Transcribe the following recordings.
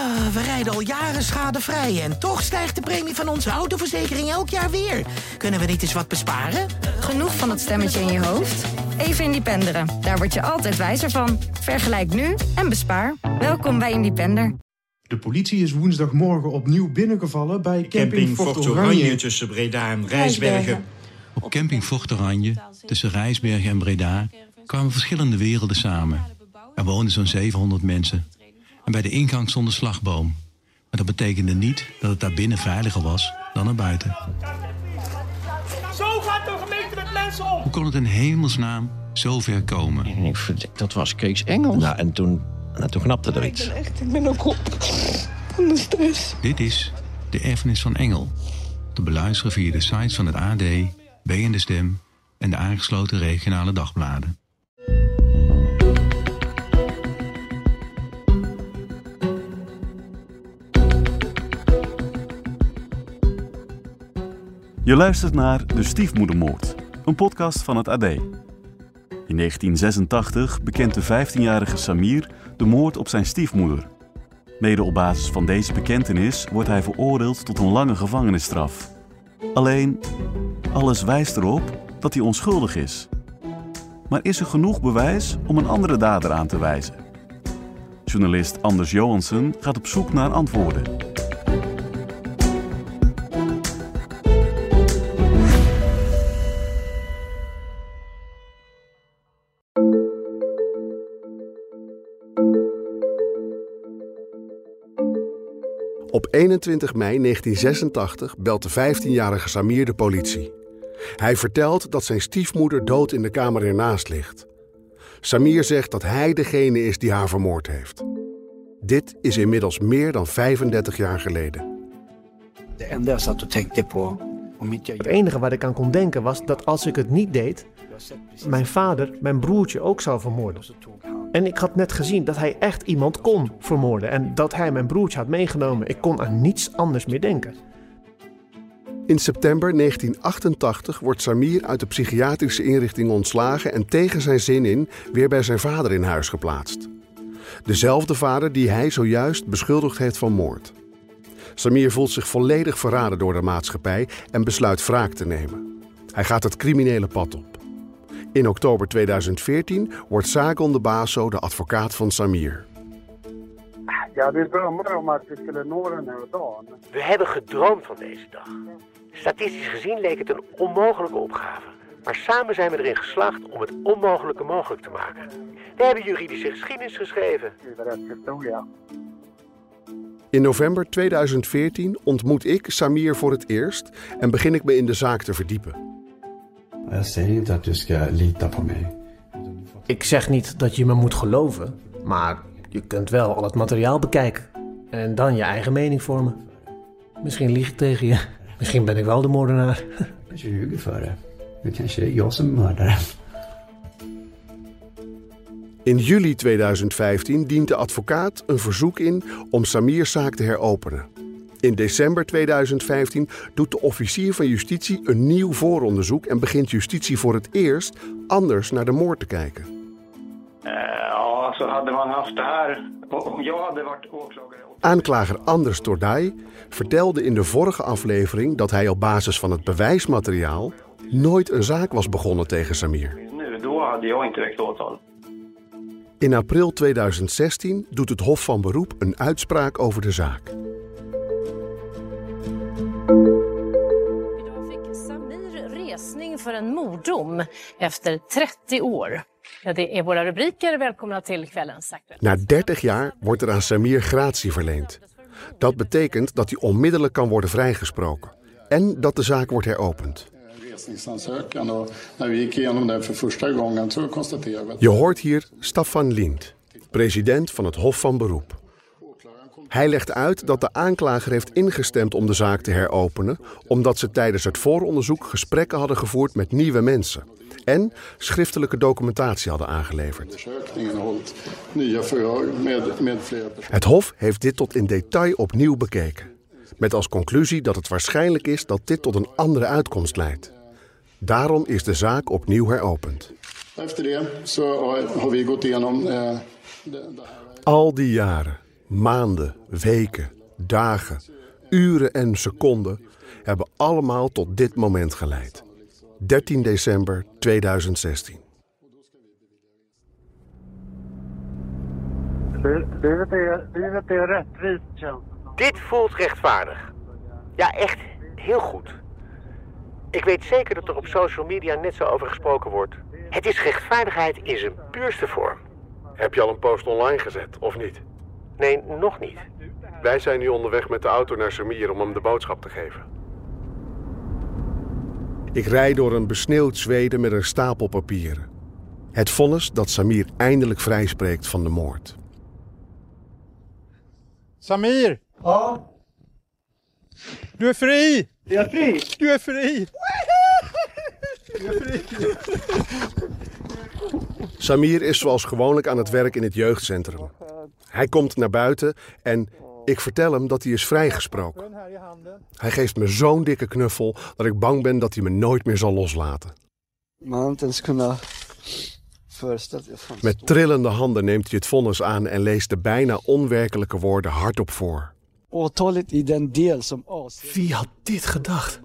Ah, we rijden al jaren schadevrij en toch stijgt de premie van onze autoverzekering elk jaar weer. Kunnen we niet eens wat besparen? Genoeg van dat stemmetje in je hoofd? Even Independeren. Daar word je altijd wijzer van. Vergelijk nu en bespaar. Welkom bij Independer. De politie is woensdagmorgen opnieuw binnengevallen bij camping, Camping Fort. Oranje tussen Breda en Rijsbergen. Op camping Fort Oranje, tussen Rijsbergen en Breda, kwamen verschillende werelden samen. Er woonden zo'n 700 mensen. En bij de ingang stond een slagboom. Maar dat betekende niet dat het daar binnen veiliger was dan er buiten. Zo gaat de gemeente met mensen om! Hoe kon het in hemelsnaam zo ver komen? En ik dat was Kees Engels. Nou, en toen, nou, toen knapte er iets. Echt, ik ben ook op van de stress. Dit is De Erfenis van Engel. Te beluisteren via de sites van het AD, B en de Stem en de aangesloten regionale dagbladen. Je luistert naar De Stiefmoedermoord, een podcast van het AD. In 1986 bekent de 15-jarige Samir de moord op zijn stiefmoeder. Mede op basis van deze bekentenis wordt hij veroordeeld tot een lange gevangenisstraf. Alleen, alles wijst erop dat hij onschuldig is. Maar is er genoeg bewijs om een andere dader aan te wijzen? Journalist Anders Johansen gaat op zoek naar antwoorden. Op 21 mei 1986 belt de 15-jarige Samir de politie. Hij vertelt dat zijn stiefmoeder dood in de kamer ernaast ligt. Samir zegt dat hij degene is die haar vermoord heeft. Dit is inmiddels meer dan 35 jaar geleden. Enda på, om inte jag Het enige wat ik aan kon denken was dat als ik het niet deed, mijn vader mijn broertje ook zou vermoorden. En ik had net gezien dat hij echt iemand kon vermoorden en dat hij mijn broertje had meegenomen. Ik kon aan niets anders meer denken. In september 1988 wordt Samir uit de psychiatrische inrichting ontslagen en tegen zijn zin in weer bij zijn vader in huis geplaatst. Dezelfde vader die hij zojuist beschuldigd heeft van moord. Samir voelt zich volledig verraden door de maatschappij en besluit wraak te nemen. Hij gaat het criminele pad op. In oktober 2014 wordt Sagon de Baso de advocaat van Samir. Dagen. We hebben gedroomd van deze dag. Statistisch gezien leek het een onmogelijke opgave. Maar samen zijn we erin geslaagd om het onmogelijke mogelijk te maken. We hebben juridische geschiedenis geschreven. In november 2014 ontmoet ik Samir voor het eerst en begin ik me in de zaak te verdiepen. Jag säger inte att du ska lita på mig. Ik zeg niet dat je me moet geloven, maar je kunt wel al het materiaal bekijken en dan je eigen mening vormen. Misschien lieg ik tegen je. Misschien ben ik wel de moordenaar. Kanske ljuger för det. Kanske är jag som är mördaren. In juli 2015 dient de advocaat een verzoek in om Samir's zaak te heropenen. In december 2015 doet de officier van justitie een nieuw vooronderzoek en begint justitie voor het eerst anders naar de moord te kijken. Ja, alltså hade man haft det här... Om jag hade varit åklagare... Aanklager Anders Tordai vertelde in de vorige aflevering dat hij op basis van het bewijsmateriaal nooit een zaak was begonnen tegen Samir. In april 2016 doet het Hof van Beroep een uitspraak over de zaak. Samir resning för en morddom efter 30 år. Ja, det är våra rubriker. Välkomna till kvällens Aktuellt. Na 30 jaar wordt er aan Samir gratie verleend. Dat betekent dat hij onmiddellijk kan worden vrijgesproken. En dat de zaak wordt heropend. resningsansökan och när vi gick igenom den för första gången så konstaterade vi att Je hoort hier Staffan Lind, president van het Hof van Beroep. Hij legt uit dat de aanklager heeft ingestemd om de zaak te heropenen, omdat ze tijdens het vooronderzoek gesprekken hadden gevoerd met nieuwe mensen en schriftelijke documentatie hadden aangeleverd. Het Hof heeft dit tot in detail opnieuw bekeken, met als conclusie dat het waarschijnlijk is dat dit tot een andere uitkomst leidt. Daarom is de zaak opnieuw heropend. Det här. Al die jaren, Maanden, weken, dagen, uren en seconden hebben allemaal tot dit moment geleid. 13 december 2016. Dit voelt rechtvaardig. Ja, echt heel goed. Ik weet zeker dat er op social media net zo over gesproken wordt. Het is rechtvaardigheid in zijn puurste vorm. Heb je al een post online gezet, of niet? Nee, nog niet. Wij zijn nu onderweg met de auto naar Samir om hem de boodschap te geven. Ik rijd door een besneeuwd Zweden met een stapel papieren. Het vonnis dat Samir eindelijk vrijspreekt van de moord. Samir! Ja? Du är fri! Jag är fri? Du är fri! Du är fri! Samir is zoals gewoonlijk aan het werk in het jeugdcentrum. Hij komt naar buiten en ik vertel hem dat hij is vrijgesproken. Hij geeft me zo'n dikke knuffel dat ik bang ben dat hij me nooit meer zal loslaten. Met trillende handen neemt hij het vonnis aan en leest de bijna onwerkelijke woorden hardop voor. Wie had dit gedacht?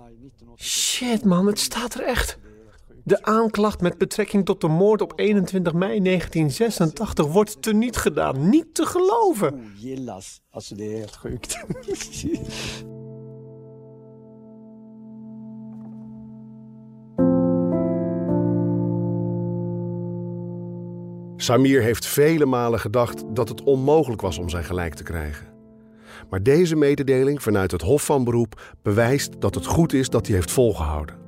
Shit man, het staat er echt. De aanklacht met betrekking tot de moord op 21 mei 1986 wordt teniet gedaan. Niet te geloven. Ogillas. Alltså det är helt sjukt. Samir heeft vele malen gedacht dat het onmogelijk was om zijn gelijk te krijgen. Maar deze mededeling vanuit het Hof van Beroep bewijst dat het goed is dat hij heeft volgehouden.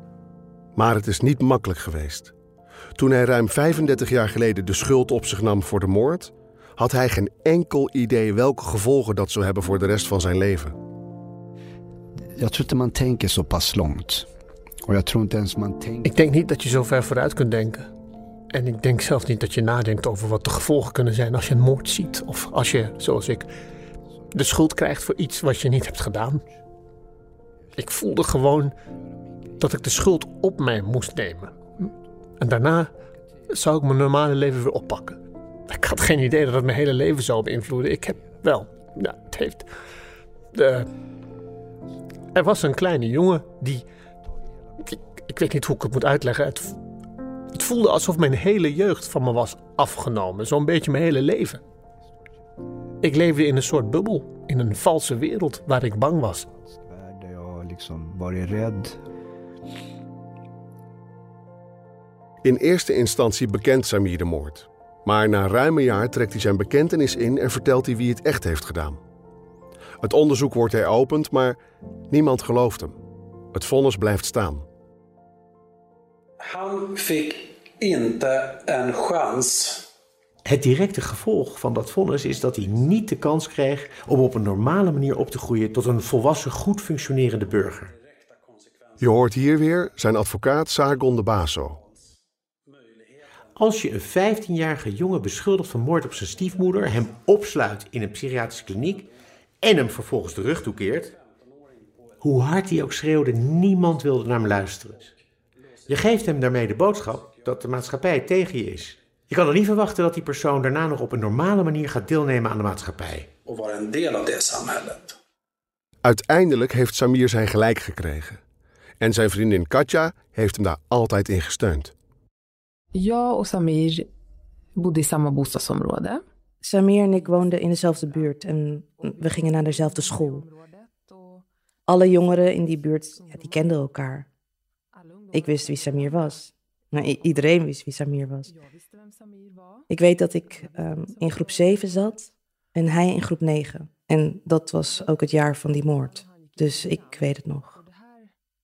Maar het is niet makkelijk geweest. Toen hij ruim 35 jaar geleden de schuld op zich nam voor de moord, had hij geen enkel idee welke gevolgen dat zou hebben voor de rest van zijn leven. Jag tror inte man tänker så pass långt. Och jag tror inte ens man tänker... Ik denk niet dat je zo ver vooruit kunt denken. En ik denk zelfs niet dat je nadenkt over wat de gevolgen kunnen zijn als je een moord ziet. Of als je, zoals ik, de schuld krijgt voor iets wat je niet hebt gedaan. Ik voelde gewoon dat ik de schuld op mij moest nemen. En daarna zou ik mijn normale leven weer oppakken. Ik had geen idee dat het mijn hele leven zou beïnvloeden. Ik heb wel. Ja, het heeft. De, er was een kleine jongen die. Ik, ik weet niet hoe ik het moet uitleggen. Het, het voelde alsof mijn hele jeugd van me was afgenomen. Zo'n beetje mijn hele leven. Ik leefde in een soort bubbel. In een valse wereld waar ik bang was. Liksom varit rädd. In eerste instantie bekent Samir de moord. Maar na ruim een jaar trekt hij zijn bekentenis in en vertelt hij wie het echt heeft gedaan. Het onderzoek wordt heropend, maar niemand gelooft hem. Het vonnis blijft staan. Han fick inte en chans. Het directe gevolg van dat vonnis is dat hij niet de kans kreeg om op een normale manier op te groeien tot een volwassen, goed functionerende burger. Je hoort hier weer zijn advocaat Sargon de Baso. Als je een 15-jarige jongen beschuldigt van moord op zijn stiefmoeder, hem opsluit in een psychiatrische kliniek en hem vervolgens de rug toekeert, hoe hard hij ook schreeuwde, niemand wilde naar hem luisteren. Je geeft hem daarmee de boodschap dat de maatschappij tegen je is. Je kan er niet verwachten dat die persoon daarna nog op een normale manier gaat deelnemen aan de maatschappij. Uiteindelijk heeft Samir zijn gelijk gekregen. En zijn vriendin Katja heeft hem daar altijd in gesteund. Jag och Samir bostadsområde. Samir en ik woonden in dezelfde buurt en we gingen naar dezelfde school. Alle jongeren in die buurt, ja, die kenden elkaar. Ik wist wie Samir was. Nou, iedereen wist wie Samir was. Ik weet dat ik ehm, in groep 7 zat en hij in groep 9. En dat was ook het jaar van die moord. Dus ik weet het nog.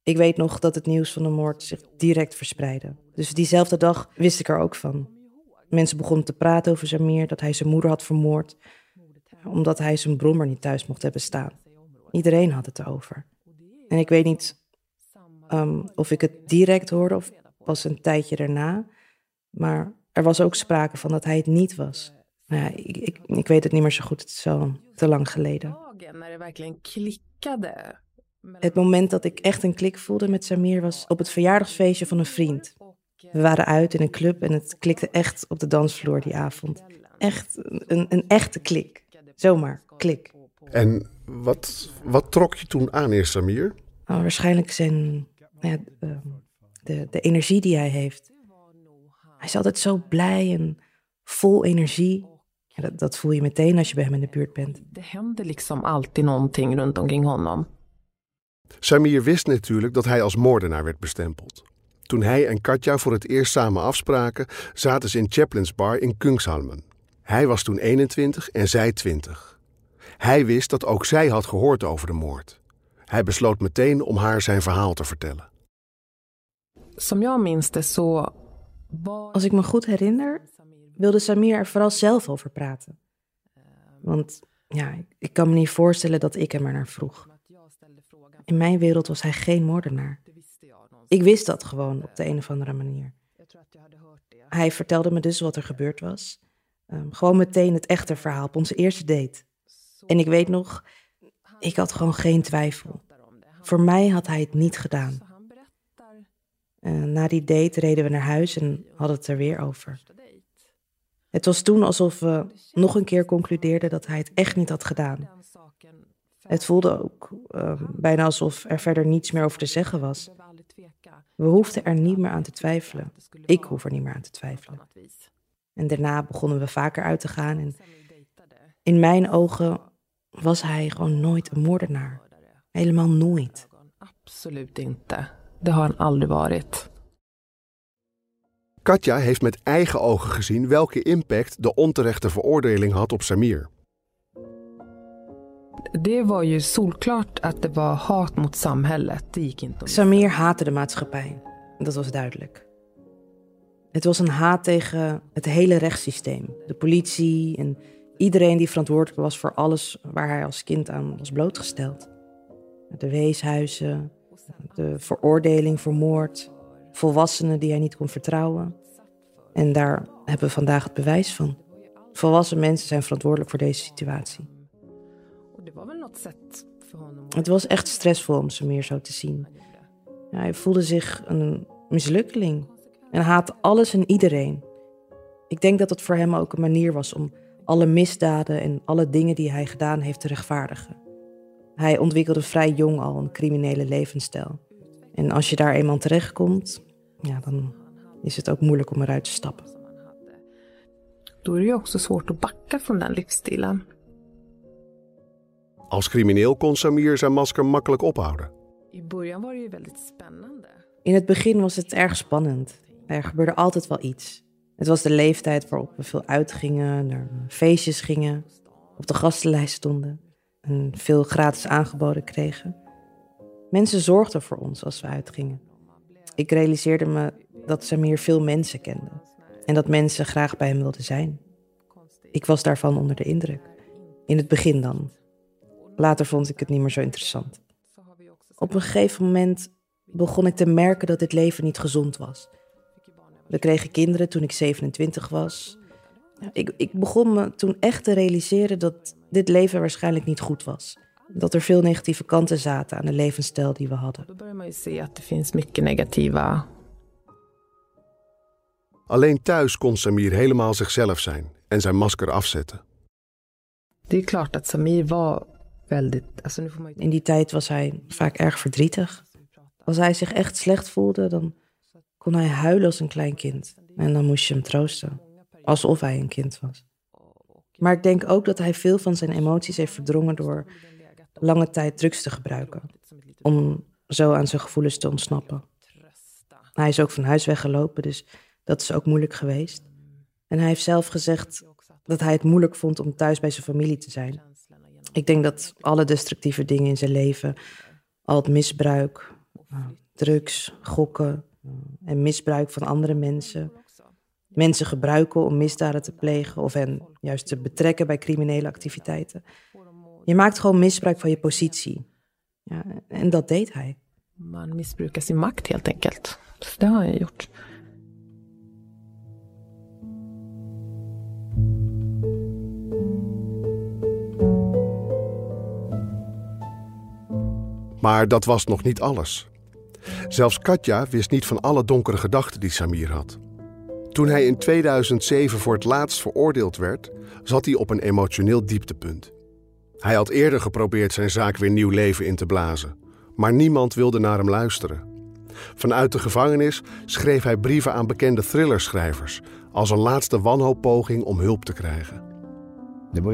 Ik weet nog dat het nieuws van de moord zich direct verspreidde. Dus diezelfde dag wist ik er ook van. Mensen begonnen te praten over Samir, dat hij zijn moeder had vermoord, omdat hij zijn brommer niet thuis mocht hebben staan. Iedereen had het erover. En ik weet niet ehm, of ik het direct hoorde of pas een tijdje daarna, maar er was ook sprake van dat hij het niet was. Nou ja, ik, ik, weet het niet meer zo goed, het is zo te lang geleden. Dagen Het moment dat ik echt een klik voelde met Samir was op het verjaardagsfeestje van een vriend. We waren uit in een club en het klikte echt op de dansvloer die avond. Echt een, een echte klik. Zomaar, klik. En wat, wat trok je toen aan in Samir? Nou, waarschijnlijk zijn ja, ehm, de, de energie die hij heeft. Hij is altijd zo blij en vol energie. Ja, dat, dat voel je meteen als je bij hem in de buurt bent. Det händer liksom alltid någonting runt omkring honom. Samir wist natuurlijk dat hij als moordenaar werd bestempeld. Toen hij en Katja voor het eerst samen afspraken, zaten ze in Chaplin's Bar in Kungshalmen. Hij was toen 21 en zij 20. Hij wist dat ook zij had gehoord over de moord. Hij besloot meteen om haar zijn verhaal te vertellen. Als ik me goed herinner, wilde Samir er vooral zelf over praten. Want ja, ik- ik kan me niet voorstellen dat ik hem er naar vroeg. In mijn wereld was hij geen moordenaar. Ik wist dat gewoon op de een of andere manier. Hij vertelde me dus wat er gebeurd was. Ehm, gewoon meteen het echte verhaal op onze eerste date. En ik weet nog, ik had gewoon geen twijfel. Voor mij had hij het niet gedaan. Eh, na die date reden we naar huis en hadden het er weer over. Het was toen alsof we nog een keer concludeerden dat hij het echt niet had gedaan. Het voelde ook ehm, bijna alsof er verder niets meer over te zeggen was. We hoefden er niet meer aan te twijfelen. Ik hoef er niet meer aan te twijfelen. En daarna begonnen we vaker uit te gaan. En in mijn ogen was hij gewoon nooit een moordenaar. Helemaal nooit. Det har han aldrig varit. Katja heeft met eigen ogen gezien welke impact de onterechte veroordeling had op Samir. Det var ju solklart att det var hat mot samhället. Det gick Samir haatte de maatschappij. Dat was duidelijk. Het was een haat tegen het hele rechtssysteem. De politie en iedereen die verantwoordelijk was voor alles waar hij als kind aan was blootgesteld. De weeshuizen, de veroordeling voor moord, volwassenen die hij niet kon vertrouwen. En daar hebben we vandaag het bewijs van. Volwassen mensen zijn verantwoordelijk voor deze situatie. Och det var väl något sätt för honom Het was echt stressvol om Samir zo te zien. Ja, hij voelde zich een mislukkeling en haatte alles en iedereen. Ik denk dat het voor hem ook een manier was om alle misdaden en alle dingen die hij gedaan heeft te rechtvaardigen. Hij ontwikkelde vrij jong al een criminele levensstijl. En als je daar eenmaal terechtkomt, ja, dan is het ook moeilijk om eruit te stappen. Då är det ju också svårt att backa från den livsstilen. Als crimineel kon Samir zijn masker makkelijk ophouden. In het begin was het erg spannend. Er gebeurde altijd wel iets. Het was de leeftijd waarop we veel uitgingen, naar feestjes gingen, op de gastenlijst stonden en veel gratis aangeboden kregen. Mensen zorgden voor ons als we uitgingen. Ik realiseerde me dat Samir veel mensen kende en dat mensen graag bij hem wilden zijn. Ik was daarvan onder de indruk. In het begin dan. Later vond ik het niet meer zo interessant. Op een gegeven moment begon ik te merken dat dit leven niet gezond was. We kregen kinderen toen ik 27 was. Ik, ik begon me toen echt te realiseren dat dit leven waarschijnlijk niet goed was. Dat er veel negatieve kanten zaten aan de levensstijl die we hadden. Alleen thuis kon Samir helemaal zichzelf zijn en zijn masker afzetten. Är klart att Samir var väldigt... Nu. In die tijd was hij vaak erg verdrietig. Als hij zich echt slecht voelde, dan kon hij huilen als een klein kind. En dan moest je hem troosten, alsof hij een kind was. Maar ik denk ook dat hij veel van zijn emoties heeft verdrongen door lange tijd drugs te gebruiken. Om zo aan zijn gevoelens te ontsnappen. Hij is ook van huis weggelopen, dus dat is ook moeilijk geweest. En hij heeft zelf gezegd dat hij het moeilijk vond om thuis bij zijn familie te zijn. Ik denk dat alle destructieve dingen in zijn leven, al het misbruik, eh, drugs, gokken eh, en misbruik van andere mensen, mensen gebruiken om misdaden te plegen of hen juist te betrekken bij criminele activiteiten. Je maakt gewoon misbruik van je positie. Ja, en dat deed hij. Man missbrukar sin makt helt enkelt. Så det har han ju Maar dat was nog niet alles. Zelfs Katja wist niet van alle donkere gedachten die Samir had. Toen hij in 2007 voor het laatst veroordeeld werd, zat hij op een emotioneel dieptepunt. Hij had eerder geprobeerd zijn zaak weer nieuw leven in te blazen, maar niemand wilde naar hem luisteren. Vanuit de gevangenis schreef hij brieven aan bekende thrillerschrijvers als een laatste wanhooppoging om hulp te krijgen. Det var.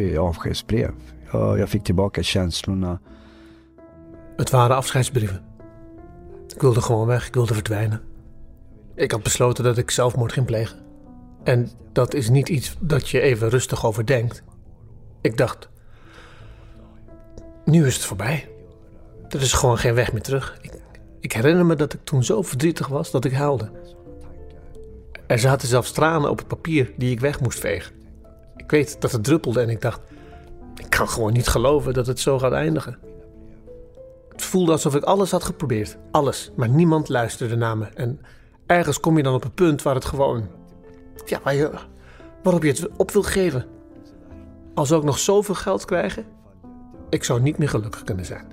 Ja, jag fick tillbaka känslorna. Het waren afscheidsbrieven. Ik wilde gewoon weg, ik wilde verdwijnen. Ik had besloten dat ik zelfmoord ging plegen. En dat is niet iets dat je even rustig overdenkt. Ik dacht, nu is het voorbij. Er is gewoon geen weg meer terug. Ik, ik herinner me dat ik toen zo verdrietig was dat ik huilde. Er zaten zelfs tranen op het papier die ik weg moest vegen. Ik weet dat het druppelde en ik dacht, ik kan gewoon niet geloven dat het zo gaat eindigen. Het voelde alsof ik alles had geprobeerd. Alles. Maar niemand luisterde naar me. En ergens kom je dan op een punt waar het gewoon. Ja, waar je, waarop je het op wilt geven. Als we ook nog zoveel geld krijgen, ik zou niet meer gelukkig kunnen zijn.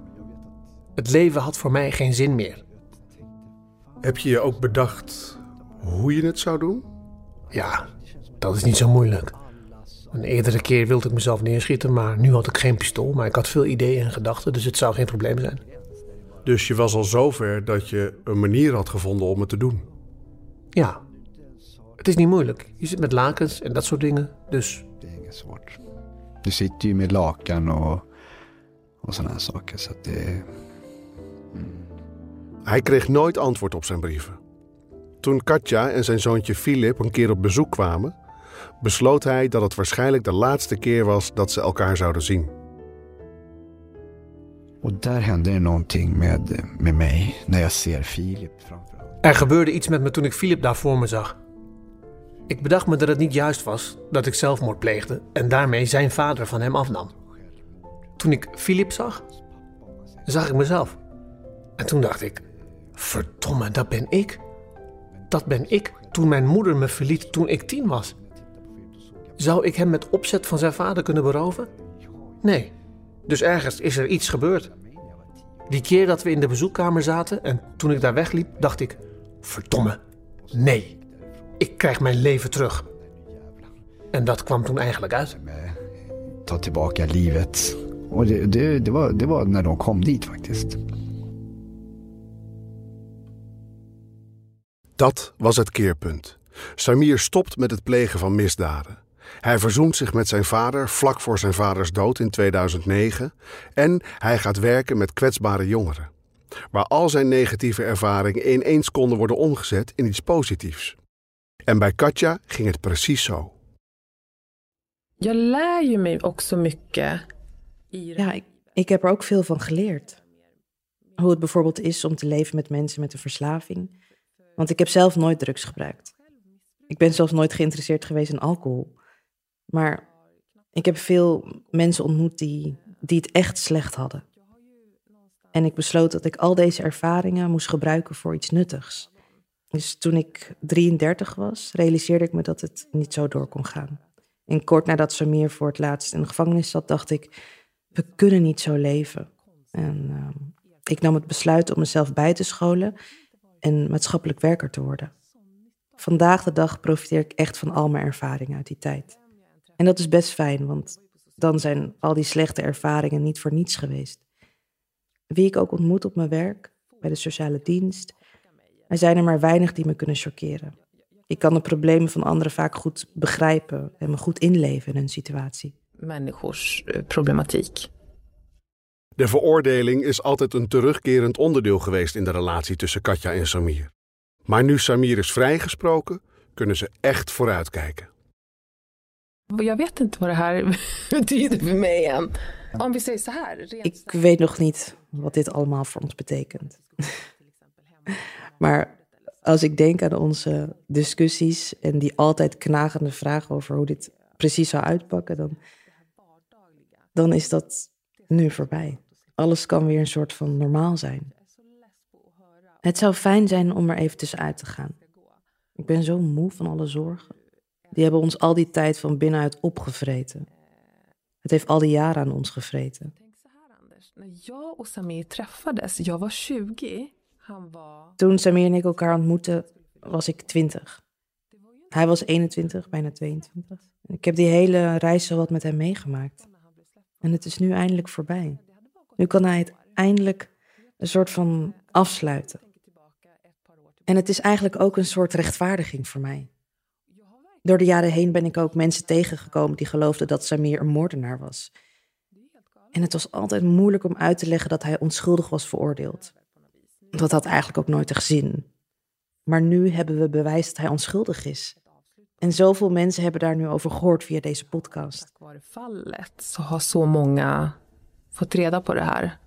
Het leven had voor mij geen zin meer. Heb je je ook bedacht hoe je het zou doen? Ja, dat is niet zo moeilijk. Een eerdere keer wilde ik mezelf neerschieten, maar nu had ik geen pistool. Maar ik had veel ideeën en gedachten, dus het zou geen probleem zijn. Dus je was al zover dat je een manier had gevonden om het te doen? Ja. Het is niet moeilijk. Je zit met lakens en dat soort dingen, dus... Lakan och, och sådana här saker. Så att det, Hij kreeg nooit antwoord op zijn brieven. Toen Katja en zijn zoontje Philip een keer op bezoek kwamen, besloot hij dat het waarschijnlijk de laatste keer was dat ze elkaar zouden zien. Och där hände det någonting med, med mig när jag ser Filip framför Er gebeurde iets met me toen ik Philip daar voor me zag. Ik bedacht me dat het niet juist was dat ik zelfmoord pleegde en daarmee zijn vader van hem afnam. Toen ik Philip zag, zag ik mezelf. En toen dacht ik: verdomme, dat ben ik. Dat ben ik toen mijn moeder me verliet toen ik tien was. Zou ik hem met opzet van zijn vader kunnen beroven? Nee. Dus ergens is er iets gebeurd. Die keer dat we in de bezoekkamer zaten en toen ik daar wegliep, dacht ik: verdomme, nee. Ik krijg mijn leven terug. En dat kwam toen eigenlijk uit. ta tillbaka livet. Det var när de kom dit faktiskt. Dat was het keerpunt. Samir stopt met het plegen van misdaden. Hij verzoent zich met zijn vader vlak voor zijn vaders dood in 2009 en hij gaat werken met kwetsbare jongeren. Waar al zijn negatieve ervaringen ineens konden worden omgezet in iets positiefs. En bij Katja ging het precies zo. Jag lär ju mig också mycket. Ja, ik, ik heb er ook veel van geleerd. Hoe het bijvoorbeeld is om te leven met mensen met een verslaving. Want ik heb zelf nooit drugs gebruikt. Ik ben zelfs nooit geïnteresseerd geweest in alcohol. Maar ik heb veel mensen ontmoet die, die het echt slecht hadden. En ik besloot dat ik al deze ervaringen moest gebruiken voor iets nuttigs. Dus toen ik 33 was, realiseerde ik me dat het niet zo door kon gaan. En kort nadat Samir voor het laatst in de gevangenis zat, dacht ik: we kunnen niet zo leven. En ehm, ik nam het besluit om mezelf bij te scholen en maatschappelijk werker te worden. Vandaag de dag profiteer ik echt van al mijn ervaringen uit die tijd. En dat is best fijn, want dan zijn al die slechte ervaringen niet voor niets geweest. Wie ik ook ontmoet op mijn werk, bij de sociale dienst, er zijn er maar weinig die me kunnen choqueren. Ik kan de problemen van anderen vaak goed begrijpen en me goed inleven in hun situatie. Människors eh, problematik. De veroordeling is altijd een terugkerend onderdeel geweest in de relatie tussen Katja en Samir. Maar nu Samir is vrijgesproken, kunnen ze echt vooruitkijken. Jag vet inte vad det här betyder för mig än. Om vi säger så här. rent Ik weet nog niet wat dit allemaal voor ons betekent. maar als ik denk aan onze discussies en die altijd knagende vraag over hoe dit precies zou uitpakken, dan, dan is dat nu voorbij. Alles kan weer een soort van normaal zijn. Het zou fijn zijn om er even tussenuit te gaan. Ik ben zo moe van alle zorgen. Die hebben ons al die tijd van binnenuit opgevreten. Het heeft al die jaren aan ons gevreten. 20. Var... Toen Samir en ik elkaar ontmoetten, was ik twintig. Hij was 21, bijna 22. Ik heb die hele reis zo wat met hem meegemaakt. En het is nu eindelijk voorbij. Nu kan hij het eindelijk een soort van afsluiten. En het is eigenlijk ook een soort rechtvaardiging voor mij. Door de jaren heen ben ik ook mensen tegengekomen die geloofden dat Samir een moordenaar was. En het was altijd moeilijk om uit te leggen dat hij onschuldig was veroordeeld. Dat had eigenlijk ook nooit echt zin. Maar nu hebben we bewijs dat hij onschuldig is. En zoveel mensen hebben daar nu over gehoord via deze podcast. fallet så har så många fått reda på här.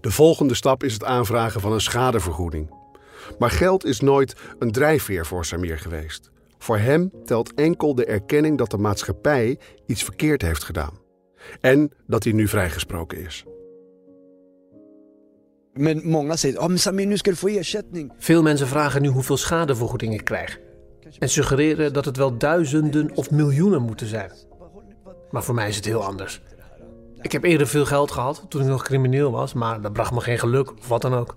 De volgende stap is het aanvragen van een schadevergoeding. Maar geld is nooit een drijfveer voor Samir geweest. Voor hem telt enkel de erkenning dat de maatschappij iets verkeerd heeft gedaan. En dat hij nu vrijgesproken is. Oh. Veel mensen vragen nu hoeveel schadevergoeding ik krijg. En suggereren dat het wel duizenden of miljoenen moeten zijn. Maar voor mij is het heel anders. Ik heb eerder veel geld gehad toen ik nog crimineel was, maar dat bracht me geen geluk of wat dan ook.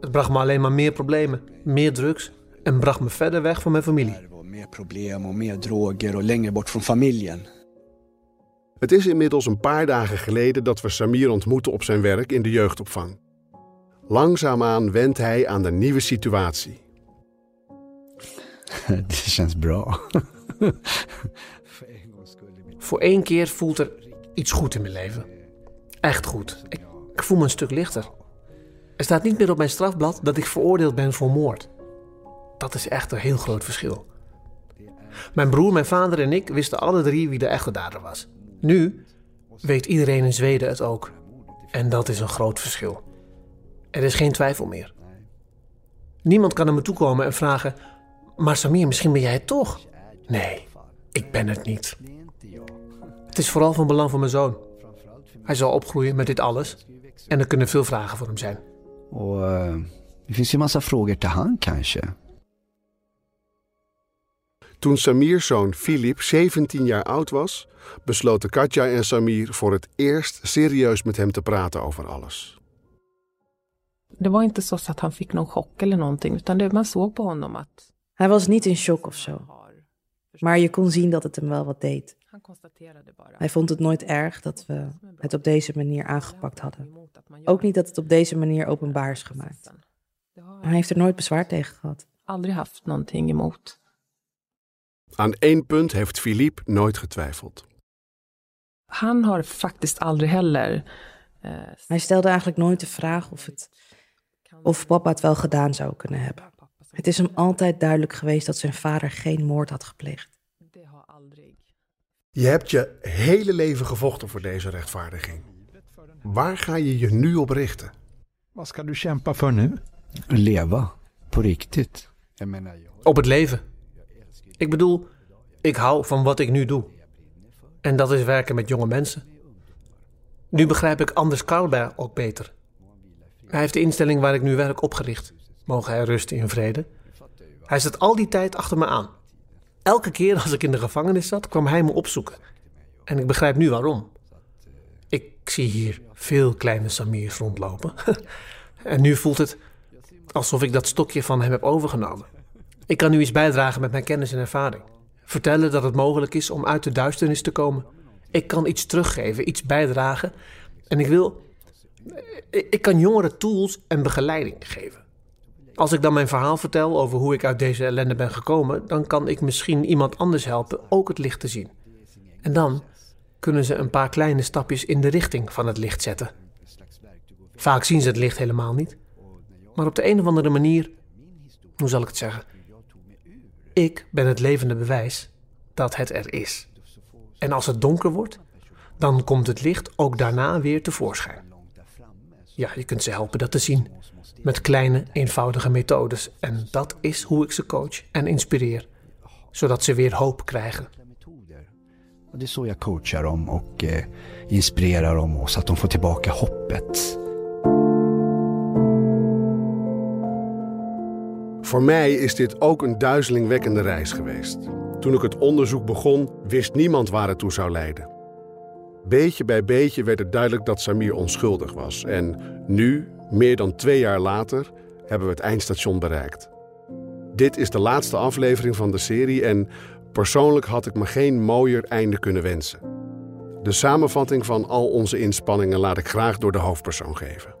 Het bracht me alleen maar meer problemen, meer drugs en bracht me verder weg van mijn familie. Mer problem och mer droger och längre bort från familjen. Het is inmiddels een paar dagen geleden dat we Samir ontmoeten op zijn werk in de jeugdopvang. Langzaamaan wendt hij aan de nieuwe situatie. Det känns bra. Voor één keer voelt er iets goed in mijn leven. Echt goed. Ik, voel me een stuk lichter. Er staat niet meer op mijn strafblad dat ik veroordeeld ben voor moord. Dat is echt een heel groot verschil. Mijn broer, mijn vader en ik wisten alle drie wie de echte dader was. Nu weet iedereen in Zweden het ook. En dat is een groot verschil. Er is geen twijfel meer. Niemand kan naar me toe komen en vragen: Maar Samir, misschien ben jij het toch? Nee, ik ben het niet. Het is vooral van belang voor mijn zoon. Hij zal opgroeien met dit alles en er kunnen veel vragen voor hem zijn. Och eh, det finns ju massa frågor till han kanske. Toen Samir's zoon Filip 17 jaar oud was, besloten Katja en Samir voor het eerst serieus met hem te praten over alles. Det var inte så att han fick någon chock eller någonting, utan det, man såg på honom att Hij was niet in shock of zo. Maar je kon zien dat het hem wel wat deed. Hij vond het nooit erg dat we het op deze manier aangepakt hadden. Ook niet dat het op deze manier openbaar is gemaakt. Hij heeft er nooit bezwaar tegen gehad. aldrig haft någonting emot. Aan één punt heeft Filip nooit getwijfeld. Han har faktiskt aldrig heller eh, Hij stelde eigenlijk nooit de vraag of, het, of papa het wel gedaan zou kunnen hebben. Het is hem altijd duidelijk geweest dat zijn vader geen moord had gepleegd. Je hebt je hele leven gevochten voor deze rechtvaardiging. Waar ga je je nu op richten? Ska du kämpa för nu? Leva. På riktigt. Op het leven. Ik bedoel, ik hou van wat ik nu doe. En dat is werken met jonge mensen. Nu begrijp ik Anders Karlberg ook beter. Hij heeft de instelling waar ik nu werk opgericht. Mogen hij rusten in vrede. Hij zat al die tijd achter me aan. Elke keer als ik in de gevangenis zat, kwam hij me opzoeken. En ik begrijp nu waarom. Ik zie hier veel kleine Samirs rondlopen. en nu voelt het alsof ik dat stokje van hem heb overgenomen. Ik kan nu iets bijdragen met mijn kennis en ervaring. Vertellen dat het mogelijk is om uit de duisternis te komen. Ik kan iets teruggeven, iets bijdragen. En ik wil. Ik ik kan jongeren tools en begeleiding geven. Als ik dan mijn verhaal vertel over hoe ik uit deze ellende ben gekomen, dan kan ik misschien iemand anders helpen ook het licht te zien. En dan kunnen ze een paar kleine stapjes in de richting van het licht zetten. Vaak zien ze het licht helemaal niet. Maar op de een of andere manier, hoe zal ik het zeggen? Ik ben het levende bewijs dat het er is. En als het donker wordt, dan komt het licht ook daarna weer tevoorschijn. Ja, je kunt ze helpen dat te zien. Met kleine, eenvoudige methodes. En dat is hoe ik ze coach en inspireer. Zodat ze weer hoop krijgen. Det är så jag coachar dem och eh, inspirerar dem och så att de får tillbaka hoppet. Voor mij is dit ook een duizelingwekkende reis geweest. Toen ik het onderzoek begon, wist niemand waar het toe zou leiden. Beetje bij beetje werd het duidelijk dat Samir onschuldig was. En nu, Meer dan twee jaar later hebben we het eindstation bereikt. Dit is de laatste aflevering van de serie en persoonlijk had ik me geen mooier einde kunnen wensen. De samenvatting van al onze inspanningen laat ik graag door de hoofdpersoon geven.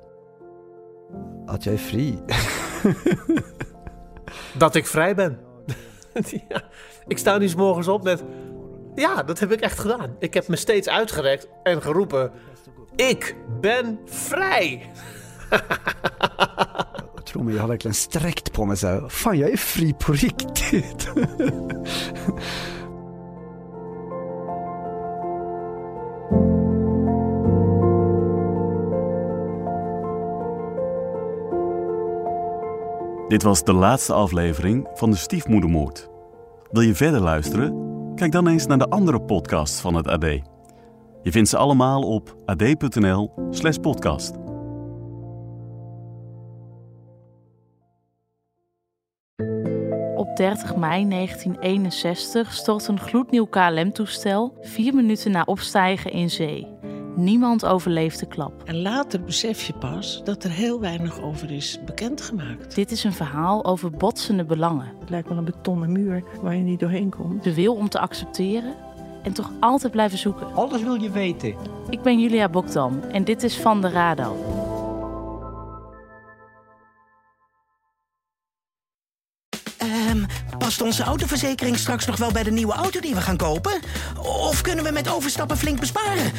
Had jij vrij? Dat ik vrij ben. ja, ik sta nu 's morgens op met... Ja, dat heb ik echt gedaan. Ik heb me steeds uitgerekt en geroepen... Ik ben vrij! Tro mig, jag har verkligen sträckt på mig så här. Fan, jag är fri på riktigt. Dit was de laatste aflevering van de Stiefmoedermoord. Wil je verder luisteren? Kijk dan eens naar de andere podcasts van het AD. Je vindt ze allemaal op ad.nl/podcast. Op 30 mei 1961 stort een gloednieuw KLM-toestel vier minuten na opstijgen in zee. Niemand overleeft de klap. En later besef je pas dat er heel weinig over is bekendgemaakt. Dit is een verhaal over botsende belangen. Het lijkt wel een betonnen muur waar je niet doorheen komt. De wil om te accepteren en toch altijd blijven zoeken. Alles wil je weten. Ik ben Julia Bokdam en dit is Van de Radar. Ehm, past onze autoverzekering straks nog wel bij de nieuwe auto die we gaan kopen? Of kunnen we met overstappen flink besparen?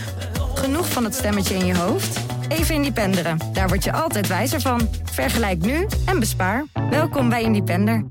Genoeg van het stemmetje in je hoofd? Even Independeren. Daar word je altijd wijzer van. Vergelijk nu en bespaar. Welkom bij Independer.